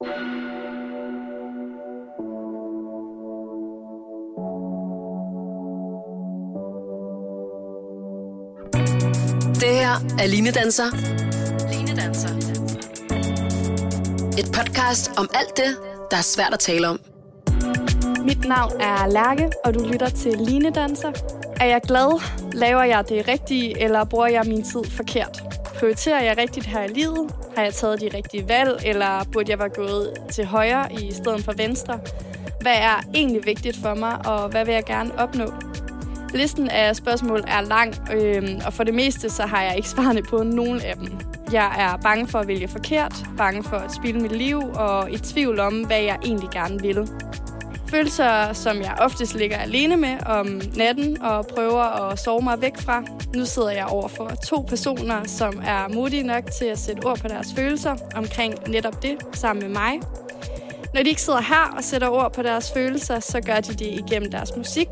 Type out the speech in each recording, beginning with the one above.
Det her er Line Danser. Line Danser. Et podcast om alt det, der er svært at tale om. Mit navn er Lærke, og du lytter til Line Danser. Er jeg glad? Laver jeg det rigtige, eller bruger jeg min tid forkert? Prioriterer jeg rigtigt her i livet? Har jeg taget de rigtige valg, eller burde jeg være gået til højre i stedet for venstre? Hvad er egentlig vigtigt for mig, og hvad vil jeg gerne opnå? Listen af spørgsmål er lang, øh, og for det meste så har jeg ikke svarene på nogen af dem. Jeg er bange for at vælge forkert, bange for at spille mit liv, og i tvivl om, hvad jeg egentlig gerne vil. Følelser, som jeg oftest ligger alene med om natten og prøver at sove mig væk fra. Nu sidder jeg over for to personer, som er modige nok til at sætte ord på deres følelser omkring netop det sammen med mig. Når de ikke sidder her og sætter ord på deres følelser, så gør de det igennem deres musik.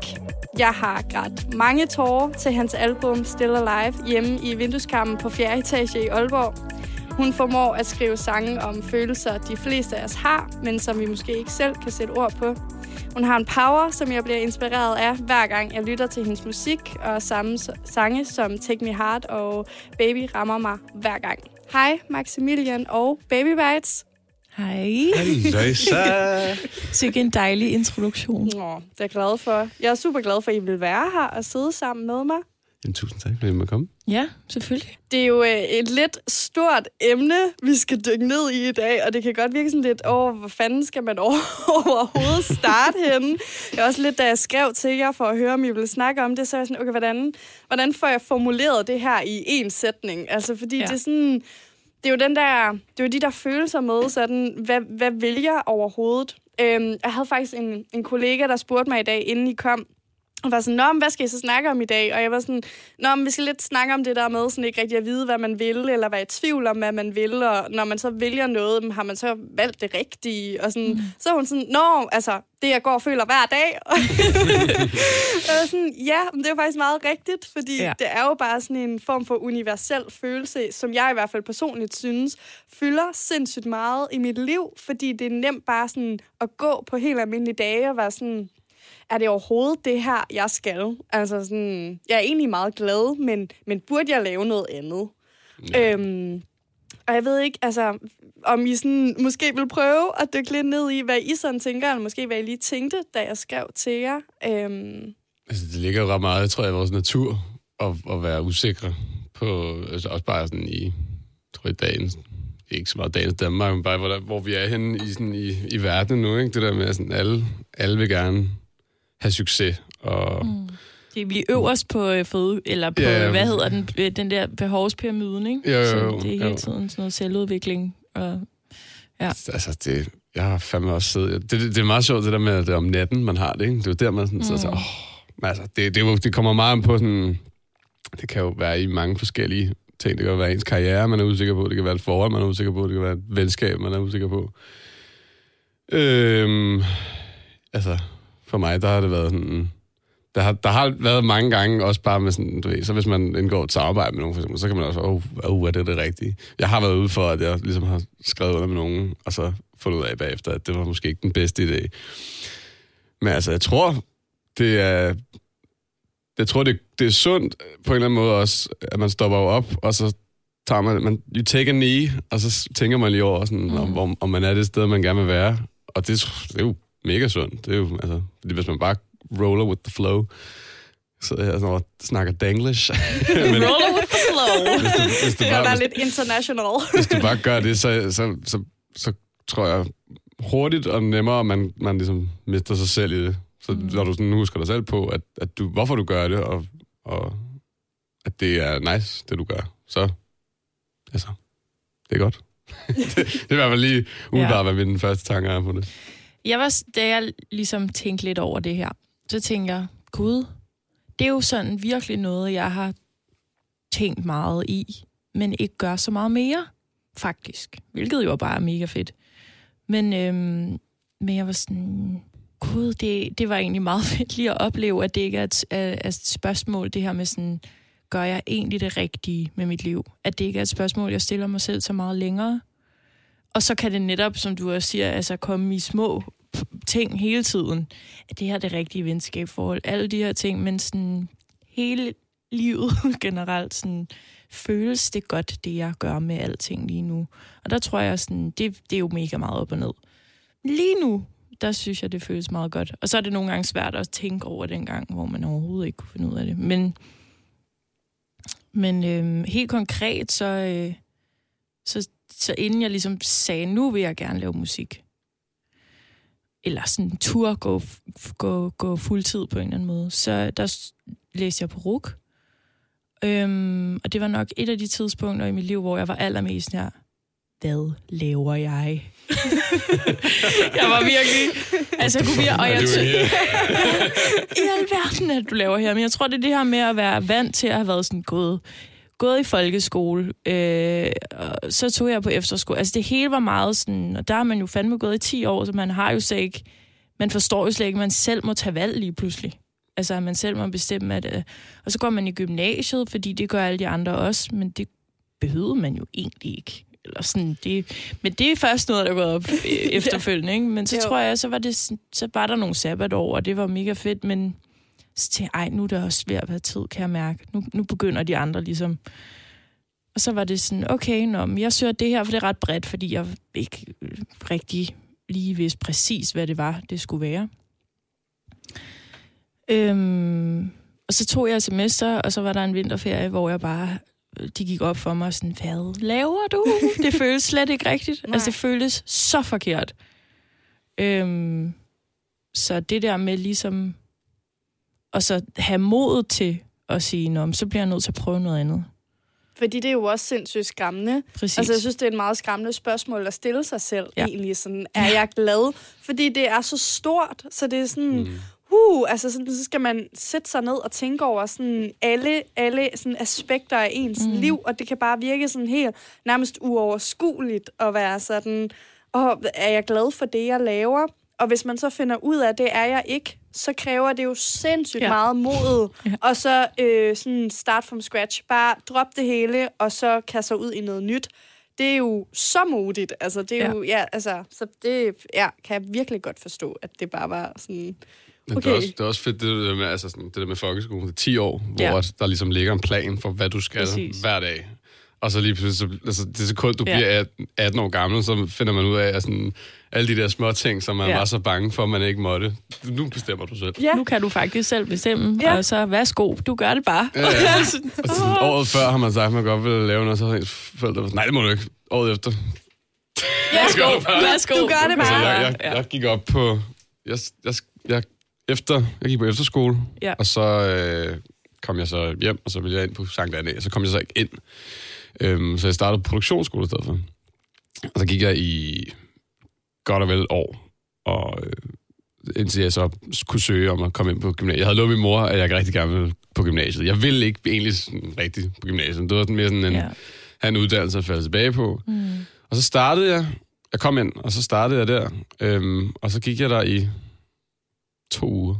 Jeg har grædt mange tårer til hans album Still Alive hjemme i vindueskammen på 4. etage i Aalborg. Hun formår at skrive sange om følelser, de fleste af os har, men som vi måske ikke selv kan sætte ord på. Hun har en power, som jeg bliver inspireret af, hver gang jeg lytter til hendes musik, og samme sange som Take Me Heart og Baby rammer mig hver gang. Hej Maximilian og Baby Bites. Hej. Hejsa. Sikke en dejlig introduktion. Nå, det er jeg glad for. Jeg er super glad for, at I vil være her og sidde sammen med mig. Jamen, tusind tak, fordi I måtte komme. Ja, selvfølgelig. Det er jo øh, et lidt stort emne, vi skal dykke ned i i dag, og det kan godt virke sådan lidt, åh, hvor fanden skal man overhovedet starte henne? Jeg også lidt, da jeg skrev til jer for at høre, om I ville snakke om det, så er jeg sådan, okay, hvordan, hvordan får jeg formuleret det her i en sætning? Altså, fordi ja. det er sådan, det er jo den der, det er jo de der følelser med, sådan, hvad, hvad vil jeg overhovedet? Øhm, jeg havde faktisk en, en kollega, der spurgte mig i dag, inden I kom, og var sådan, Nå, men hvad skal I så snakke om i dag? Og jeg var sådan, Nå, men vi skal lidt snakke om det der med, sådan ikke rigtig at vide, hvad man vil, eller være i tvivl om, hvad man vil, og når man så vælger noget, har man så valgt det rigtige? Og sådan, mm. så hun sådan, Nå, altså, det jeg går og føler hver dag. og sådan, ja, men det er faktisk meget rigtigt, fordi ja. det er jo bare sådan en form for universel følelse, som jeg i hvert fald personligt synes, fylder sindssygt meget i mit liv, fordi det er nemt bare sådan at gå på helt almindelige dage og være sådan, er det overhovedet det her, jeg skal? Altså sådan, jeg er egentlig meget glad, men, men burde jeg lave noget andet? Ja. Øhm, og jeg ved ikke, altså, om I sådan, måske vil prøve at dykke lidt ned i, hvad I sådan tænker, eller måske hvad I lige tænkte, da jeg skrev til jer. Øhm. Altså, det ligger jo ret meget, tror jeg, i vores natur at, at være usikre på, altså også bare sådan i, tror jeg, dagens, ikke så meget dagens Danmark, men bare hvor, der, hvor vi er henne i, sådan, i, i verden nu, ikke? Det der med, at sådan, alle, alle vil gerne have succes. Og, mm. Det er vi øverst på øh, føde, eller på, ja, hvad hedder den, øh, den der behovspyramiden, ikke? Jo, jo, jo, Så det er hele tiden sådan noget selvudvikling. Og, ja. Altså, det, jeg har fandme også siddet... Det, det, det er meget sjovt, det der med, at det er om natten, man har det, ikke? Det er jo der, man sådan, mm. så, så, oh, altså, det, det, det, det kommer meget på sådan... Det kan jo være i mange forskellige ting. Det kan være ens karriere, man er usikker på. Det kan være et forhold, man er usikker på. Det kan være et venskab, man er usikker på. Øhm, altså, for mig, der har det været sådan... Der har, der har været mange gange også bare med sådan, du ved, så hvis man indgår et samarbejde med nogen, for eksempel, så kan man også, åh, oh, oh, er det det rigtige? Jeg har været ude for, at jeg ligesom har skrevet under med nogen, og så fundet ud af bagefter, at det var måske ikke den bedste idé. Men altså, jeg tror, det er... Jeg tror, det, det er sundt på en eller anden måde også, at man stopper op, og så tager man, man you take a knee, og så tænker man lige over, sådan, mm. om, om, om man er det sted, man gerne vil være. Og det, det er jo mega sundt. Det er jo, altså, fordi hvis man bare roller with the flow, så jeg sådan og snakker danglish. Men, roller with the flow. Hvis du, hvis du det bare, er lidt international. hvis du bare gør det, så, så, så, så tror jeg hurtigt og nemmere, man, man ligesom mister sig selv i det. Så mm. når du sådan husker dig selv på, at, at du, hvorfor du gør det, og, og at det er nice, det du gør, så altså, det er godt. det, det er i hvert fald lige umiddelbart, ja. hvad min første tanke er på det. Jeg var, da jeg ligesom tænkte lidt over det her, så tænkte jeg, gud, det er jo sådan virkelig noget, jeg har tænkt meget i, men ikke gør så meget mere, faktisk. Hvilket jo bare er mega fedt. Men, øhm, men jeg var sådan, gud, det, det var egentlig meget fedt lige at opleve, at det ikke er et, øh, er et spørgsmål, det her med sådan, gør jeg egentlig det rigtige med mit liv? At det ikke er et spørgsmål, jeg stiller mig selv så meget længere. Og så kan det netop, som du også siger, altså komme i små ting hele tiden. At det her er det rigtige venskabsforhold. Alle de her ting, men sådan hele livet generelt, sådan, føles det godt, det jeg gør med alting lige nu. Og der tror jeg, sådan, det, det er jo mega meget op og ned. Lige nu, der synes jeg, det føles meget godt. Og så er det nogle gange svært at tænke over den gang, hvor man overhovedet ikke kunne finde ud af det. Men, men øh, helt konkret, så, øh, så, så inden jeg ligesom sagde, nu vil jeg gerne lave musik, eller sådan en tur gå, gå, gå fuldtid på en eller anden måde, så der læste jeg på RUK. Øhm, og det var nok et af de tidspunkter i mit liv, hvor jeg var allermest her, hvad laver jeg? jeg var virkelig... Altså, jeg kunne virkelig... Og jeg I alverden, at du laver her. Men jeg tror, det er det her med at være vant til at have været sådan gået, gået i folkeskole. Øh, og så tog jeg på efterskole. Altså, det hele var meget sådan... Og der har man jo fandme gået i 10 år, så man har jo slet ikke... Man forstår jo slet ikke, at man selv må tage valg lige pludselig. Altså, at man selv må bestemme, at... Øh, og så går man i gymnasiet, fordi det gør alle de andre også, men det behøvede man jo egentlig ikke. Eller sådan, det, men det er først noget, der er gået op efterfølgende, ikke? Men så jo. tror jeg, så var, det, så var der nogle sabbatår, og det var mega fedt, men så til, ej, nu er det også ved at være tid, kan jeg mærke. Nu, nu begynder de andre ligesom... Og så var det sådan, okay, nå, men jeg søger det her, for det er ret bredt, fordi jeg ikke rigtig lige vidste præcis, hvad det var, det skulle være. Øhm, og så tog jeg semester, og så var der en vinterferie, hvor jeg bare de gik op for mig sådan, hvad laver du? Det føles slet ikke rigtigt. Nej. Altså, det føles så forkert. Øhm, så det der med ligesom, og så have mod til at sige, Nå, så bliver jeg nødt til at prøve noget andet. Fordi det er jo også sindssygt skræmmende. Præcis. Altså, jeg synes, det er et meget skræmmende spørgsmål at stille sig selv, ja. egentlig. Sådan, er jeg glad? Fordi det er så stort, så det er sådan, mm uh, altså sådan, så skal man sætte sig ned og tænke over sådan alle, alle sådan aspekter af ens mm. liv, og det kan bare virke sådan helt nærmest uoverskueligt at være sådan, og er jeg glad for det, jeg laver? Og hvis man så finder ud af, at det er jeg ikke, så kræver det jo sindssygt ja. meget mod. ja. Og så øh, sådan start from scratch. Bare drop det hele, og så kaste ud i noget nyt. Det er jo så modigt. Altså, det er ja. jo, ja, altså, så det ja, kan jeg virkelig godt forstå, at det bare var sådan Okay. Det, er også, det er også fedt, det der med, altså sådan, det der med folkeskolen. Det er 10 år, hvor ja. der ligesom ligger en plan for, hvad du skal Præcis. hver dag. Og så lige pludselig, så, altså det sekund, du ja. bliver 18 år gammel, så finder man ud af, at sådan, alle de der små ting, som man ja. var så bange for, at man ikke måtte. Nu bestemmer du selv. Ja. Nu kan du faktisk selv bestemme, ja. og så værsgo, du gør det bare. Ja, ja. og så, året før har man sagt, at man godt vil lave noget, så har ens forældre nej, det må du ikke. Året efter. Værsgo, værsgo. Du gør det bare. Altså, jeg, jeg, jeg gik op på... Jeg, jeg, jeg efter, jeg gik på efterskole, ja. og så øh, kom jeg så hjem, og så ville jeg ind på Sankt Anna, og så kom jeg så ikke ind. Øhm, så jeg startede på produktionsskole i stedet for. Og så gik jeg i godt og vel et år, og øh, indtil jeg så kunne søge om at komme ind på gymnasiet. Jeg havde lovet min mor, at jeg rigtig gerne ville på gymnasiet. Jeg ville ikke egentlig sådan rigtig på gymnasiet. Det var sådan mere sådan en, ja. have en uddannelse at falde tilbage på. Mm. Og så startede jeg, jeg kom ind, og så startede jeg der, øhm, og så gik jeg der i to uger.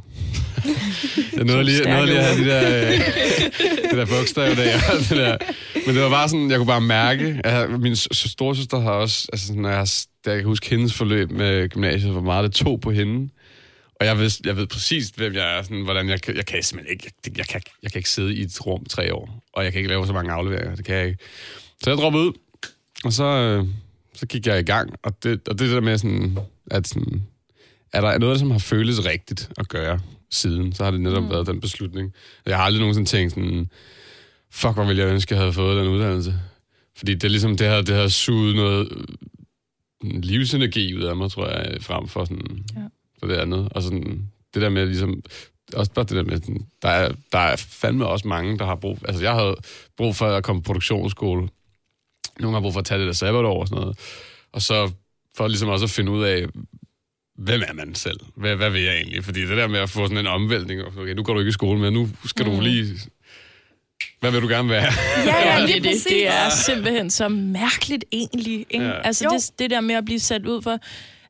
jeg nåede lige, nåede lige at have de der, øh, der bogstav der, det der. Men det var bare sådan, jeg kunne bare mærke, at min storsøster har også, altså når jeg, da jeg kan huske hendes forløb med gymnasiet, hvor meget det tog på hende. Og jeg ved, jeg ved præcis, hvem jeg er, sådan, hvordan jeg, jeg kan simpelthen ikke, jeg, jeg, kan, jeg kan ikke sidde i et rum tre år, og jeg kan ikke lave så mange afleveringer, det kan jeg ikke. Så jeg droppede ud, og så, øh, så gik jeg i gang, og det, og det der med sådan, at sådan, er der noget, som har føltes rigtigt at gøre siden, så har det netop mm. været den beslutning. Jeg har aldrig nogensinde tænkt sådan, fuck, hvor ville jeg ønske, jeg havde fået den uddannelse. Fordi det er ligesom, det har, det har suget noget livsenergi ud af mig, tror jeg, frem for, sådan, ja. for det andet. Og sådan, det der med ligesom, også bare det der med, der er, der er fandme også mange, der har brug, altså jeg havde brug for at komme på produktionsskole. Nogle har brug for at tage det der sabbatår og sådan noget. Og så for ligesom også at finde ud af, hvem er man selv? Hvad, hvad vil jeg egentlig? Fordi det der med at få sådan en omvæltning, okay, nu går du ikke i skole mere, nu skal mm. du lige... Hvad vil du gerne være? Ja, ja, lige det, det, det er simpelthen så mærkeligt egentlig. Ikke? Ja. Altså det, det der med at blive sat ud for,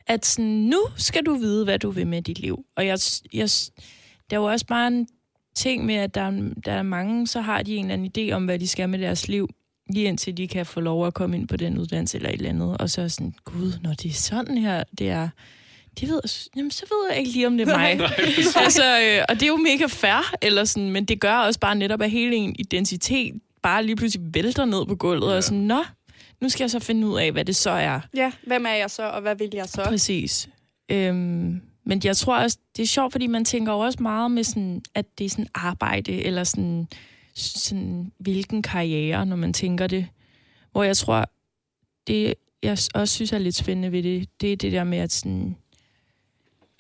at sådan, nu skal du vide, hvad du vil med dit liv. Og jeg, jeg, der er jo også bare en ting med, at der, der er mange, så har de en eller anden idé om, hvad de skal med deres liv. lige indtil de kan få lov at komme ind på den uddannelse eller et eller andet, og så er sådan, gud, når det er sådan her, det er, det ved jeg, jamen, så ved jeg ikke lige, om det er mig. altså, øh, og det er jo mega fair, eller sådan, men det gør også bare netop, at hele en identitet bare lige pludselig vælter ned på gulvet, ja. og sådan, nå, nu skal jeg så finde ud af, hvad det så er. Ja, hvem er jeg så, og hvad vil jeg så? Præcis. Øhm, men jeg tror også, det er sjovt, fordi man tænker jo også meget med sådan, at det er sådan arbejde, eller sådan, sådan hvilken karriere, når man tænker det. Hvor jeg tror, det jeg også synes er lidt spændende ved det, det er det der med, at sådan,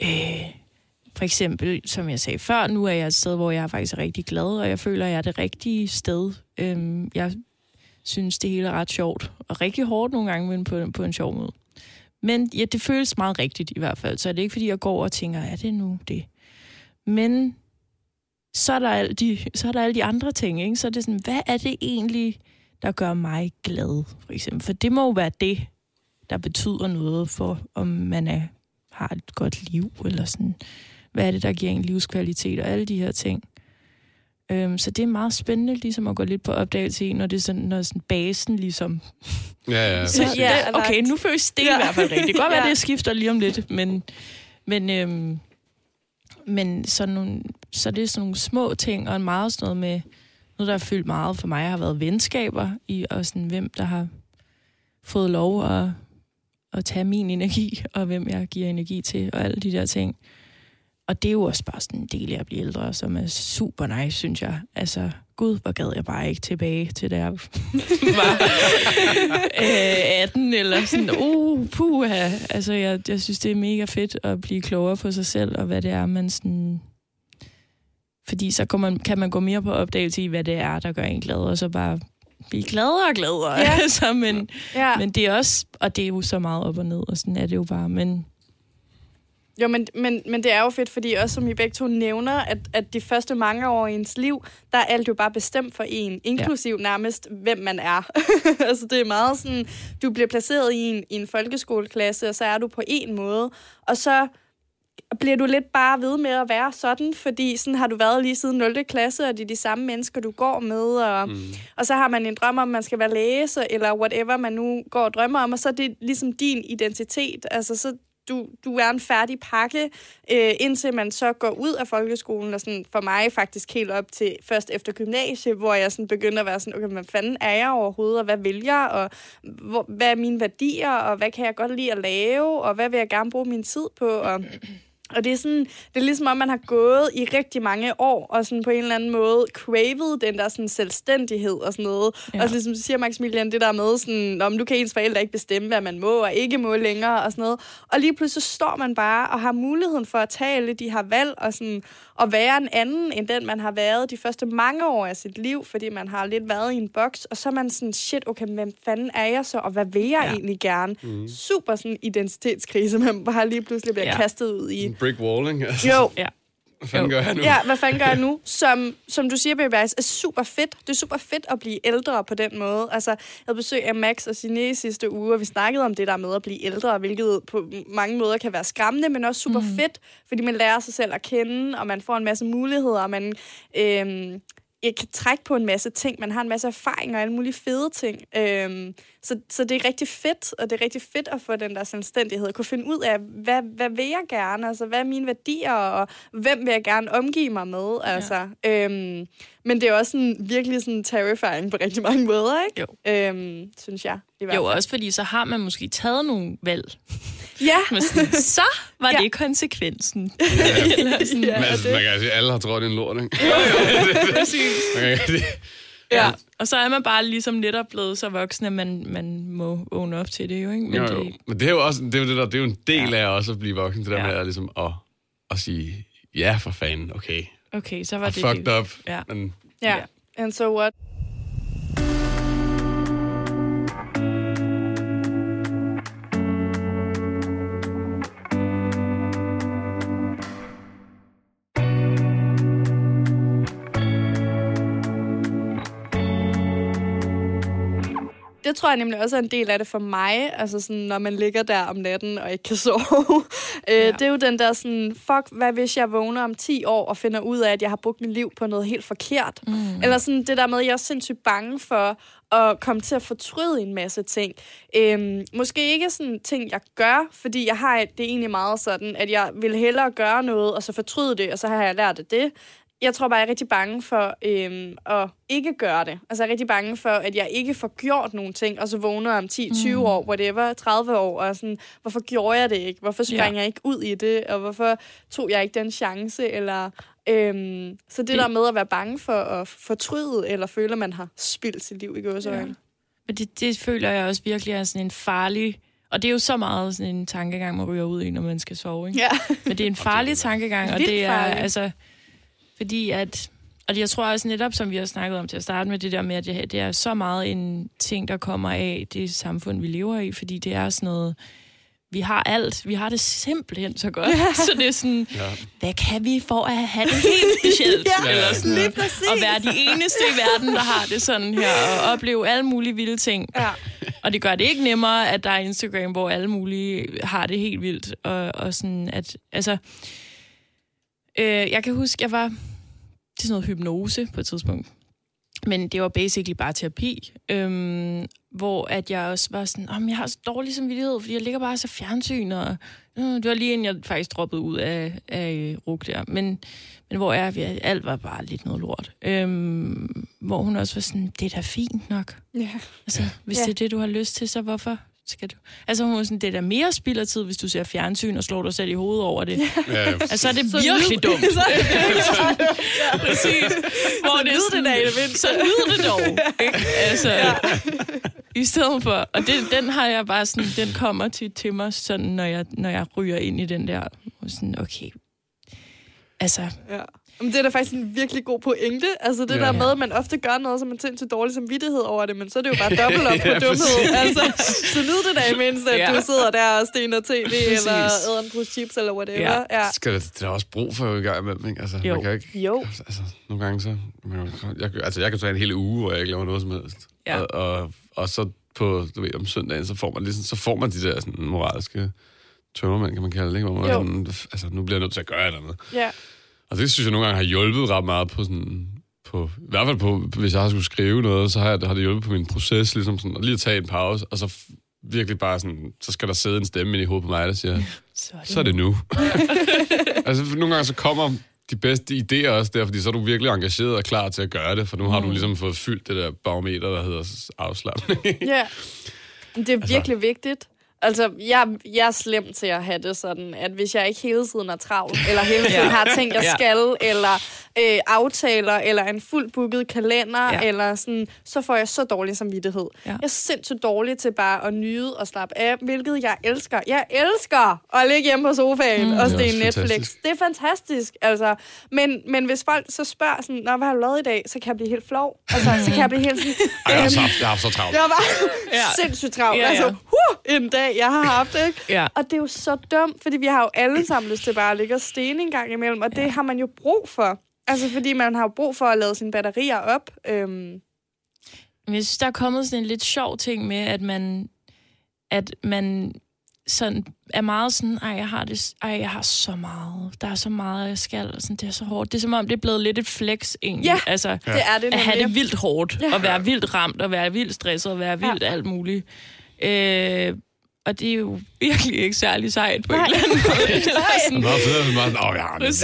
øh, for eksempel, som jeg sagde før, nu er jeg et sted, hvor jeg er faktisk rigtig glad, og jeg føler, at jeg er det rigtige sted. Øh, jeg synes, det hele er ret sjovt, og rigtig hårdt nogle gange, men på, på en sjov måde. Men ja, det føles meget rigtigt i hvert fald, så er det ikke, fordi jeg går og tænker, er det nu det? Men så er der alle de, så er der alle de andre ting, ikke? Så er det sådan, hvad er det egentlig, der gør mig glad, for eksempel? For det må jo være det, der betyder noget for, om man er, har et godt liv, eller sådan, hvad er det, der giver en livskvalitet, og alle de her ting. Øhm, så det er meget spændende ligesom at gå lidt på opdagelse i, når det er sådan, når sådan basen ligesom... Ja, ja. Så, ja, okay, nu føles det ja. i hvert fald rigtigt. Det kan godt være, ja. det skifter lige om lidt, men, men, øhm, men sådan nogle, så det er sådan nogle små ting, og meget sådan noget med... Noget, der har fyldt meget for mig, har været venskaber i, og sådan, hvem der har fået lov at, at tage min energi, og hvem jeg giver energi til, og alle de der ting. Og det er jo også bare sådan en del af at blive ældre, som er super nice, synes jeg. Altså, gud, hvor gad jeg bare ikke tilbage til, da jeg var øh, 18, eller sådan, uh, puha. Altså, jeg, jeg synes, det er mega fedt at blive klogere på sig selv, og hvad det er, man sådan... Fordi så kan man, kan man gå mere på opdagelse i, hvad det er, der gør en glad, og så bare blive gladere og gladere. Ja. altså, men, ja. men det er også... Og det er jo så meget op og ned, og sådan er det jo bare. Men jo, men, men, men det er jo fedt, fordi også som I begge to nævner, at, at de første mange år i ens liv, der er alt jo bare bestemt for en, inklusiv ja. nærmest, hvem man er. altså det er meget sådan, du bliver placeret i en, i en folkeskoleklasse, og så er du på en måde, og så bliver du lidt bare ved med at være sådan, fordi sådan har du været lige siden 0. klasse, og det er de samme mennesker, du går med, og, mm. og så har man en drøm om, at man skal være læser, eller whatever man nu går og drømmer om, og så er det ligesom din identitet. Altså, så du, du er en færdig pakke, øh, indtil man så går ud af folkeskolen, og sådan for mig faktisk helt op til først efter gymnasiet, hvor jeg sådan begynder at være sådan, okay, hvad fanden er jeg overhovedet, og hvad vil jeg, og hvor, hvad er mine værdier, og hvad kan jeg godt lide at lave, og hvad vil jeg gerne bruge min tid på, og og det er sådan, det er ligesom om, man har gået i rigtig mange år, og sådan på en eller anden måde cravet den der sådan selvstændighed og sådan noget. Ja. Og så ligesom siger Maximilian det der med, sådan, om du kan ens forældre ikke bestemme, hvad man må og ikke må længere og sådan noget. Og lige pludselig så står man bare og har muligheden for at tage alle de her valg og sådan, at være en anden, end den man har været de første mange år af sit liv, fordi man har lidt været i en boks, og så er man sådan, shit, okay, hvem fanden er jeg så, og hvad vil jeg ja. egentlig gerne? Mm. Super sådan identitetskrise, man bare lige pludselig bliver ja. kastet ud i brick walling. Altså. Jo. Ja. Hvad fanden gør jeg nu? Ja, hvad fanden gør jeg nu? Som, som du siger, Baby er super fedt. Det er super fedt at blive ældre på den måde. Altså, jeg havde besøg af Max og Signe i sidste uge, og vi snakkede om det der med at blive ældre, hvilket på mange måder kan være skræmmende, men også super mm. fedt, fordi man lærer sig selv at kende, og man får en masse muligheder, og man jeg kan trække på en masse ting. Man har en masse erfaringer og alle mulige fede ting. Øhm, så, så det er rigtig fedt, og det er rigtig fedt at få den der selvstændighed. At kunne finde ud af, hvad, hvad vil jeg gerne? Altså, hvad er mine værdier, og hvem vil jeg gerne omgive mig med? Altså, ja. øhm, men det er også sådan, virkelig sådan terrifying på rigtig mange måder, ikke? Jo. Øhm, synes jeg. I hvert jo, også fordi så har man måske taget nogle valg. Ja. Men sådan, så var ja. det konsekvensen. Ja. Eller sådan, ja, Men altså, man kan sige, at alle har trådt i en lort, ikke? Jo, jo, præcis. Ja, og så er man bare ligesom netop blevet så voksen, at man, man må vågne op til det jo, ikke? Men, jo, jo. Det... Men det er jo også det er jo det der, det er jo en del ja. af også at blive voksen, det der ja. med at, ligesom, at, at sige, ja for fanden, okay. Okay, så var I det fucked det. up. Ja. Men, ja. ja. And so what? Det tror jeg nemlig også er en del af det for mig. Altså sådan, når man ligger der om natten og ikke kan sove. ja. øh, det er jo den der sådan, fuck, hvad hvis jeg vågner om 10 år og finder ud af, at jeg har brugt mit liv på noget helt forkert? Mm. Eller sådan det der med, at jeg er sindssygt bange for at komme til at fortryde en masse ting. Øhm, måske ikke sådan ting, jeg gør, fordi jeg har det egentlig meget sådan, at jeg vil hellere gøre noget, og så fortryde det, og så har jeg lært af det, jeg tror bare, jeg er rigtig bange for øhm, at ikke gøre det. Altså, jeg er rigtig bange for, at jeg ikke får gjort nogle ting, og så vågner om 10-20 mm. år, whatever, 30 år, og sådan, hvorfor gjorde jeg det ikke? Hvorfor sprang ja. jeg ikke ud i det? Og hvorfor tog jeg ikke den chance? Eller, øhm, så det, det der med at være bange for at fortryde, eller føle, at man har spildt sit liv i gåsøjne. Ja. Det, det føler jeg også virkelig er sådan en farlig og det er jo så meget sådan en tankegang, man ryger ud i, når man skal sove. Ikke? Ja. Men det er en farlig tankegang, og det er, altså, fordi at, og jeg tror også netop, som vi har snakket om til at starte med, det der med, at det, det er så meget en ting, der kommer af det samfund, vi lever i, fordi det er sådan noget, vi har alt. Vi har det simpelthen så godt. Ja. Så det er sådan, ja. hvad kan vi for at have det helt specielt? ja, Eller sådan, lige præcis. Og være de eneste i verden, der har det sådan her, og opleve alle mulige vilde ting. Ja. Og det gør det ikke nemmere, at der er Instagram, hvor alle mulige har det helt vildt. Og, og sådan, at, altså, Øh, jeg kan huske, jeg var til sådan noget hypnose på et tidspunkt. Men det var basically bare terapi, øhm, hvor at jeg også var sådan, om jeg har så dårlig samvittighed, fordi jeg ligger bare så fjernsyn, og øh, det var lige inden jeg faktisk droppede ud af, af RUG der. Men, men hvor jeg, alt var bare lidt noget lort. Øhm, hvor hun også var sådan, det er da fint nok. Ja. Altså, hvis ja. det er det, du har lyst til, så hvorfor, skal du... Altså, hun sådan, det er da mere spild af tid, hvis du ser fjernsyn og slår dig selv i hovedet over det. Ja. Ja, altså, så er det så virkelig dumt. så, ja, præcis. Hvor så det er sådan, det af, så nyd det dog. Ikke? Altså, ja. I stedet for... Og det, den har jeg bare sådan... Den kommer til, til mig, sådan, når jeg, når jeg ryger ind i den der... Sådan, okay, Altså, ja. Men det er da faktisk en virkelig god pointe. Altså det ja. der med, at man ofte gør noget, som man tænker til dårlig samvittighed over det, men så er det jo bare dobbelt op ja, på dumhed. Altså, så nyd det da mindst, at ja. du sidder der og stener tv, præcis. eller æder en pose chips, eller whatever. Ja. Ja. Skal det, det er også brug for i gang imellem, ikke? Altså, jo. Man kan ikke, jo. Altså, nogle gange så... Jeg, altså, jeg kan tage en hel uge, hvor jeg ikke laver noget som helst. Ja. Og, og, og så på, du ved, om søndagen, så får man, ligesom, så får man de der sådan, moralske tømmermænd, kan man kalde det, ikke? Hvor man sådan, altså, nu bliver jeg nødt til at gøre et eller andet. Ja. Og det synes jeg nogle gange har hjulpet ret meget på sådan... På, I hvert fald på, hvis jeg har skulle skrive noget, så har, jeg, har det hjulpet på min proces, ligesom sådan, at lige at tage en pause, og så virkelig bare sådan, så skal der sidde en stemme ind i hovedet på mig, der siger, så er det, så er det nu. altså, nogle gange så kommer de bedste idéer også der, fordi så er du virkelig engageret og klar til at gøre det, for nu har du mm. ligesom fået fyldt det der barometer, der hedder afslappning. ja, det er virkelig altså, vigtigt. Altså, jeg, jeg er slem til at have det sådan, at hvis jeg ikke hele tiden er travlt, eller hele tiden ja. har ting, jeg skal, eller øh, aftaler, eller en fuldt booket kalender, ja. eller sådan, så får jeg så dårlig samvittighed. Ja. Jeg er sindssygt dårlig til bare at nyde og slappe af, hvilket jeg elsker. Jeg elsker at ligge hjemme på sofaen mm. og se Netflix. Fantastisk. Det er fantastisk, altså. Men, men hvis folk så spørger sådan, Nå, hvad har du lavet i dag? Så kan jeg blive helt flov. Altså, så kan jeg blive helt sådan... Ej, jeg, har så, jeg har så travlt. Jeg var ja. sindssygt travlt. Ja, ja. Altså, huh, en dag, jeg har haft, ikke? ja. Og det er jo så dumt, fordi vi har jo alle sammen lyst til bare at ligge og stene en gang imellem, og det ja. har man jo brug for. Altså, fordi man har brug for at lade sine batterier op. Øhm. Jeg synes, der er kommet sådan en lidt sjov ting med, at man, at man sådan er meget sådan, ej, jeg har, det, ej, jeg har så meget. Der er så meget, jeg skal, og sådan, det er så hårdt. Det er som om, det er blevet lidt et flex, egentlig. Ja, altså, det er det At have det vildt hårdt, ja. og være vildt ramt, og være vildt stresset, og være vildt ja. alt muligt. Øh, og det er jo virkelig ikke særlig sejt på Nej. en eller anden måde. Det er sådan, meget fedt, meget sådan, åh, jeg har det.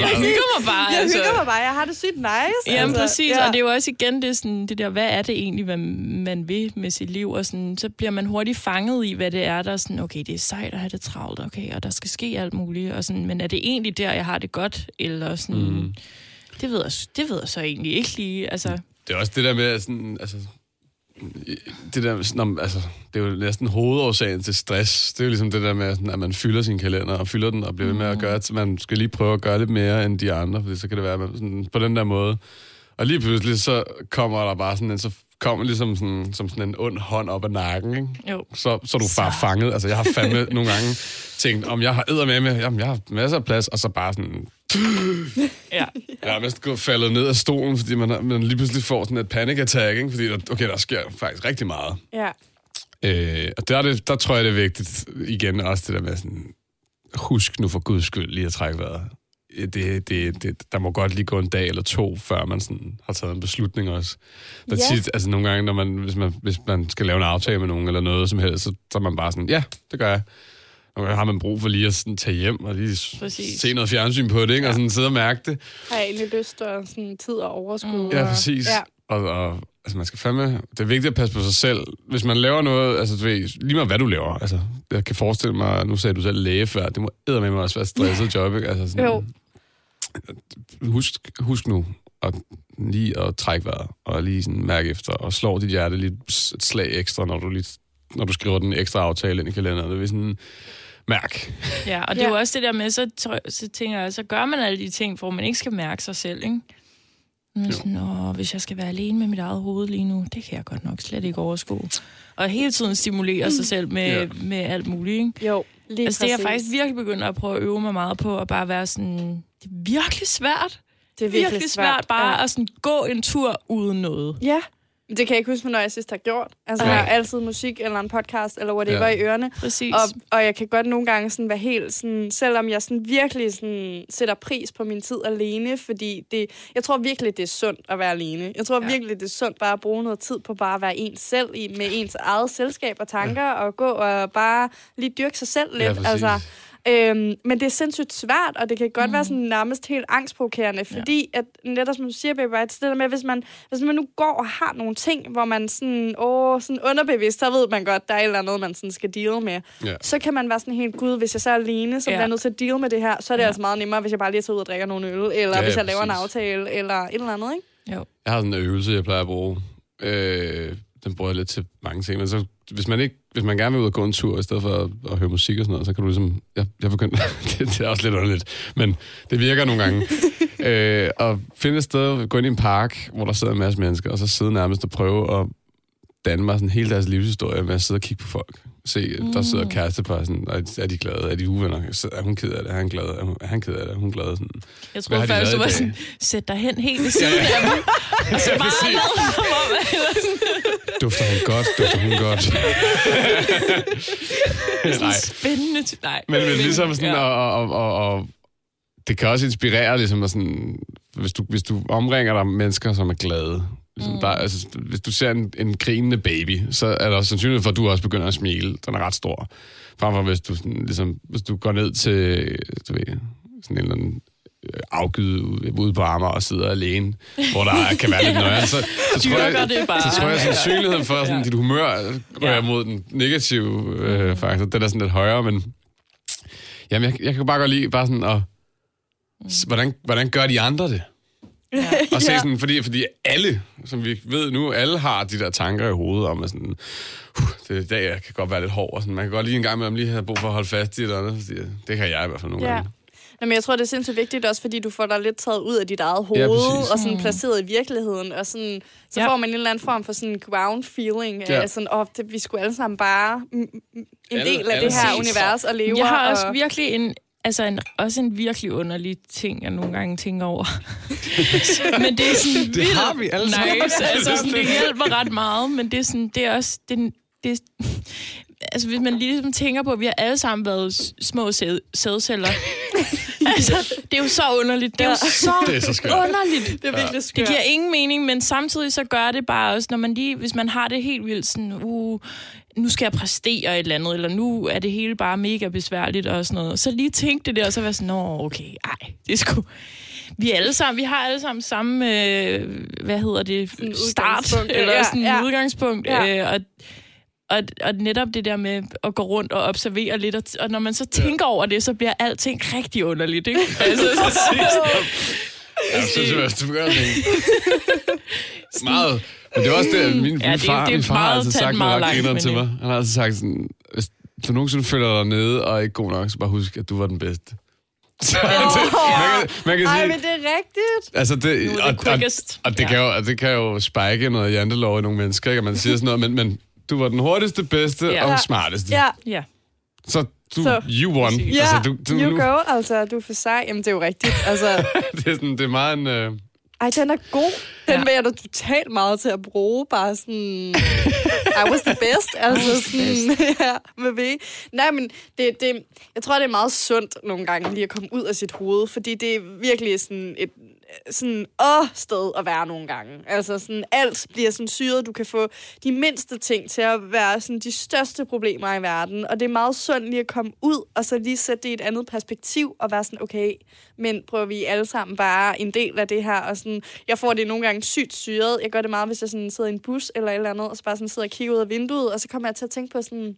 Jeg hygger mig bare. Jeg altså. hygger mig bare, jeg har det sygt nice. Jamen altså. præcis, ja. og det er jo også igen det, sådan, det der, hvad er det egentlig, hvad man vil med sit liv, og sådan, så bliver man hurtigt fanget i, hvad det er, der er sådan, okay, det er sejt at have det travlt, okay, og der skal ske alt muligt, og sådan, men er det egentlig der, jeg har det godt, eller sådan, mm. det, ved jeg, det ved jeg så egentlig ikke lige, altså. Det er også det der med, sådan, altså, det der, når, altså, det er jo næsten hovedårsagen til stress. Det er jo ligesom det der med, at man fylder sin kalender, og fylder den, og bliver ved med at mm. gøre, at man skal lige prøve at gøre lidt mere end de andre, fordi så kan det være man, sådan, på den der måde. Og lige pludselig, så kommer der bare sådan en, så kommer ligesom sådan, som sådan en ond hånd op ad nakken, ikke? Jo. Så, så er du bare så. fanget. Altså, jeg har fandme nogle gange tænkt, om jeg har æder med med, jamen, jeg har masser af plads, og så bare sådan... ja. Jeg er mest faldet ned af stolen, fordi man, man lige pludselig får sådan et panic attack, ikke? Fordi der, okay, der sker faktisk rigtig meget. Ja. Øh, og der, er det, der tror jeg, det er vigtigt igen også det der med sådan, husk nu for guds skyld lige at trække vejret. Det, det, det, der må godt lige gå en dag eller to, før man sådan har taget en beslutning også. Der er Ja. tit, altså nogle gange, når man, hvis, man, hvis man skal lave en aftale med nogen eller noget som helst, så, så er man bare sådan, ja, det gør jeg. Gange har man brug for lige at sådan tage hjem og lige Præcis. se noget fjernsyn på det, ikke? og sådan sidde og mærke det. Har jeg egentlig lyst og sådan tid og overskud. Mm. Ja, og- præcis. Ja. Og, og altså, man skal fandme... Det er vigtigt at passe på sig selv. Hvis man laver noget... Altså, du ved, lige meget hvad du laver. Altså, jeg kan forestille mig... Nu sagde du selv læge før. Det må med mig også være et stresset job, ikke? Altså, sådan, Jo. Husk, husk nu at lige at trække vejret, og lige sådan mærke efter, og slå dit hjerte lidt et slag ekstra, når du, lige, når du skriver den ekstra aftale ind i kalenderen. Det vil sådan... Mærk. Ja, og det er Ja. jo også det der med, så, så tænker jeg, så gør man alle de ting, hvor man ikke skal mærke sig selv, ikke? Men sådan, Åh, hvis jeg skal være alene med mit eget hoved lige nu, det kan jeg godt nok slet ikke overskue. Og hele tiden stimulere sig selv med, ja. med alt muligt, ikke? Jo, lige Altså, det er jeg faktisk virkelig begyndt at prøve at øve mig meget på, at bare være sådan, det er virkelig svært. det er Virkelig, virkelig svært, bare ja. at sådan gå en tur uden noget. Ja, det kan jeg ikke huske, hvornår jeg sidst har gjort. Altså, Nej. jeg har altid musik eller en podcast eller whatever Ja. i ørerne. Præcis. Og, og jeg kan godt nogle gange sådan være helt sådan, selvom jeg sådan virkelig sådan sætter pris på min tid alene, fordi det, jeg tror virkelig, det er sundt at være alene. Jeg tror Ja. virkelig, det er sundt bare at bruge noget tid på bare at være ens selv i, med ens eget selskab og tanker, ja. og gå og bare lige dyrke sig selv lidt. Ja, præcis. altså, Øhm, men det er sindssygt svært, og det kan godt mm. være sådan nærmest helt angstprovokerende, fordi at netop som du siger, Baby Rights, det der med, hvis man, hvis man nu går og har nogle ting, hvor man sådan, åh, sådan underbevidst, så ved man godt, der er et eller andet, man sådan skal deal med. Ja. Så kan man være sådan helt, gud, hvis jeg så er alene, så Ja. bliver jeg nødt til at deal med det her, så er det Ja. ja. altså meget nemmere, hvis jeg bare lige tager ud og drikker nogle øl, eller Ja, ja, hvis ja, jeg laver en præcis. aftale, eller et eller andet, ikke? Jo. Jeg har sådan en øvelse, jeg plejer at bruge. Øh, den bruger jeg lidt til mange ting. Men så, hvis, man ikke, hvis man gerne vil ud og gå en tur, i stedet for at, at høre musik og sådan noget, så kan du ligesom... Jeg, jeg begyndte, det, det er også lidt underligt, men det virker nogle gange. øh, at finde et sted, gå ind i en park, hvor der sidder en masse mennesker, og så sidde nærmest og prøve at danne mig sådan hele deres livshistorie med at sidde og kigge på folk. Se, der sidder Mm. kærestepar, sådan, er de glade? Er de uvenner? Er hun ked af det? Er han glad? Er, hun, er han ked af det? Er hun glad? Sådan. Jeg de først, du var i sådan, sæt dig hen helt ved siden af dem. Og så bare lad som om, eller sådan. Dufter han godt? Dufter hun godt? Nej. Spændende. Nej. Men, men ligesom sådan, ja. og, og, og, og, det kan også inspirere, ligesom, at sådan, hvis, du, hvis du omringer dig mennesker, som er glade, ligesom mm. bare, altså, hvis du ser en, en grinende baby, så er der også sandsynlighed for, at du også begynder at smile. Den er ret stor. Fremfor hvis du, sådan, ligesom, hvis du går ned til du ved, sådan en eller anden afgivet ude- ude på armer og sidder alene, hvor der kan være lidt nøje, så, så, tror jeg, det så tror jeg, at sandsynligheden for, sådan, Ja. dit humør rører Ja. mod den negative øh, faktor, den er sådan lidt højere, men jamen, jeg, jeg kan bare godt lide bare sådan at, s- hvordan, hvordan gør de andre det? Ja. Og se sådan, fordi, fordi alle, som vi ved nu, alle har de der tanker i hovedet om, at sådan, uh, det er i dag, jeg kan godt være lidt hård, og sådan, man kan godt lige en gang med, om lige have brug for at holde fast i et eller andet, fordi det kan jeg i hvert fald nogle Ja. gange. Nå, men jeg tror, det er sindssygt vigtigt også, fordi du får dig lidt taget ud af dit eget hoved, Ja, præcis. og sådan placeret i virkeligheden, og sådan, så Ja. får man en eller anden form for sådan ground feeling, Ja. af sådan, åh, det, vi skulle alle sammen bare mm, mm, en Alle- del af alle det her univers og leve. Jeg har også og, virkelig en, altså en, også en virkelig underlig ting, jeg nogle gange tænker over. men det er sådan Det vildt har vi alle nice. Altså, sådan, det hjælper ret meget, men det er, sådan, det er også... Det, det, altså, hvis man ligesom tænker på, at vi har alle sammen været små sæd, sædceller. altså, det er jo så underligt. Det er jo så, Det er så skørt. underligt. det er virkelig Det skørt. giver ingen mening, men samtidig så gør det bare også, når man lige, hvis man har det helt vildt sådan, uh, nu skal jeg præstere et eller andet, eller nu er det hele bare mega besværligt og sådan noget. Så lige tænk det der, og så være sådan, nå, okay, ej, det er sgu... Vi er alle sammen, vi har alle sammen samme, øh, hvad hedder det, Sådan start, udgangspunkt, eller ja, sådan ja. udgangspunkt. Ja. Øh, og, og, og netop det der med at gå rundt og observere lidt, og, og når man så tænker over det, så bliver alting rigtig underligt, ikke? Altså, Jeg synes, at du begynder at tænke meget. Men det er også det, min, Ja, min det- far, det er min far har meget altid sagt meget langt, men til ja. mig. Han har altid sagt sådan, hvis du nogensinde føler dig nede og ikke god nok, så bare husk, at du var den bedste. Så, det, man, kan, man kan Ej, sige, men det er rigtigt. Altså det, Nu er det og, og, og, det, Ja. kan jo, og det kan jo spike noget jantelov i nogle mennesker, ikke? at man siger sådan noget, men, men du var den hurtigste, bedste Ja. og smarteste. Ja, ja. Så du, Så- you won. Ja, altså, du, du, you nu, go, altså, du er for sej. Jamen, det er jo rigtigt. Altså, det, er sådan, det er meget en... Øh, ej, den er god. Den Ja. vil jeg da totalt meget til at bruge. Bare sådan, I was the best. Altså sådan, ja, med V. Nej, men det, det, jeg tror, det er meget sundt nogle gange lige at komme ud af sit hoved, fordi det er virkelig sådan et sådan åh sted at være nogle gange. Altså sådan alt bliver sådan syret. Du kan få de mindste ting til at være sådan de største problemer i verden. Og det er meget sundt lige at komme ud og så lige sætte det i et andet perspektiv og være sådan, okay, men prøver vi alle sammen bare en del af det her. Og sådan, jeg får det nogle gange sygt syret. Jeg gør det meget, hvis jeg sådan sidder i en bus eller et eller andet, og så bare sådan sidder og kigger ud af vinduet, og så kommer jeg til at tænke på sådan,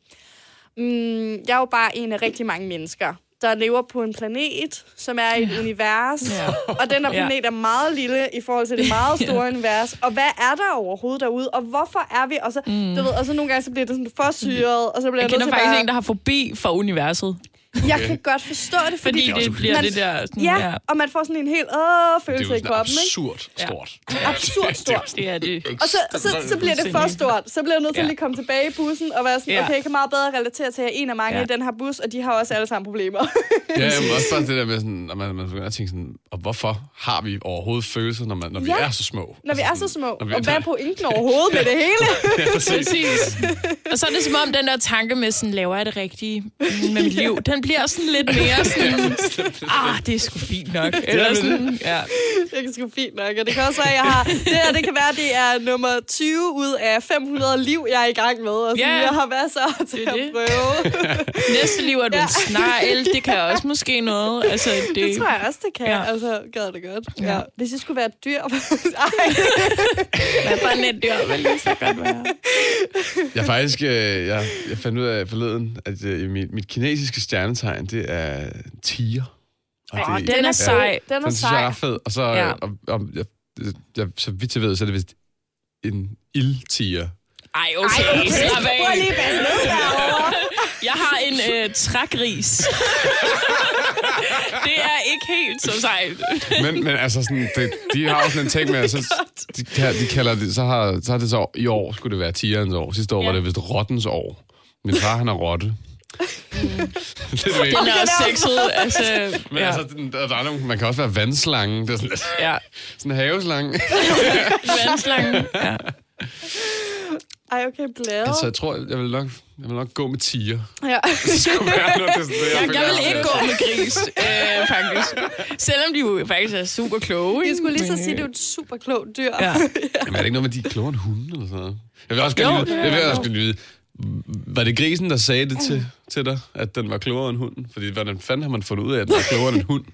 mm, jeg er jo bare en af rigtig mange mennesker, der lever på en planet, som er i et univers, Ja. og den her planet er meget lille i forhold til det meget store univers. Og hvad er der overhovedet derude, og hvorfor er vi? Og så, mm. du ved, og så nogle gange så bliver det sådan for syret, og så bliver Jeg jeg, kender faktisk bare... en, der har forbi for universet. Jeg kan godt forstå det, fordi, Fordi det bliver man- det der... Sådan, Ja, ja. og man får sådan en helt åh, det er følelse jo i kroppen, ikke? absurd Ja. stort. Absurd stort. Det er det. Og så, så, så bliver det for stort. Så bliver jeg nødt til Ja. at lige komme tilbage i bussen og være sådan, Ja. okay, jeg kan meget bedre relatere til, at jeg er en af mange Ja. i den her bus, og de har også alle sammen problemer. Ja, men også bare det der med sådan, at man, man begynder at tænke sådan, og hvorfor har vi overhovedet følelser, når, man, når vi Ja. er så små? Når vi er så Altså små. når vi- Og hvad er pointen overhovedet med det hele? Ja, præcis. Præcis. Og så er det som om, den der tanke med sådan, laver jeg det rigtige med mit liv, den bliver sådan lidt mere sådan, ah, det er sgu fint nok. Eller sådan, ja. Det er sgu fint nok. Og det kan også være, at jeg har... Det her, det kan være, at det er nummer 20 ud af 500 liv, jeg er i gang med. Og sådan, Ja. jeg har masser til Det at det. prøve. Næste liv er du Ja. en snegl, det kan også måske noget. Altså, det, Det tror jeg også, det kan. Ja. Altså, gad det godt. Ja. Ja. Hvis jeg skulle være et dyr... Ej. Hvad for en et dyr vil lige så godt være? Jeg faktisk, øh, jeg, jeg fandt ud af forleden, at øh, mit, mit kinesiske stjernetegn, det er tiger. Og Åh, det, den er sej. Den er Den sej. er ret fed. Og så, Ja. og, og, jeg, jeg, så vidt jeg ved, så er det vist en ildtiger. Ej, okay, Ej, okay. slap Prøv af. lige at passe ned derovre. Jeg har en øh, trækris. det er ikke helt så sejt. Men, men altså, sådan, det, de har også sådan en ting med, at så, de, de kalder det, så har, så har det så, i år skulle det være tigerens år. Sidste år ja. var det vist rottens år. Min far, han er rotte. det er det Den er også sexet. Altså, Men ja, altså, der, der er nogle, man kan også være vandslange. Det er sådan, ja. sådan en haveslange. Vandslangen. Ja. Ej, okay, blæde. altså, jeg tror, jeg vil nok, jeg vil nok gå med tiger. Ja. Det skulle være noget, det er sådan, det, Jeg, jeg vil ikke gå med gris, øh, faktisk. Selvom de jo faktisk er super kloge. Jeg ikke? skulle lige så sige, at det er et super klogt dyr. Ja. Jamen, er det ikke noget med, de er klogere end hunde eller sådan noget? Jeg vil også gerne Jo, det jeg vil er- også gerne vide, var det grisen, der sagde det til, til dig, at den var klogere end hunden? Fordi hvordan fanden har man fundet ud af, at den var klogere end en hund?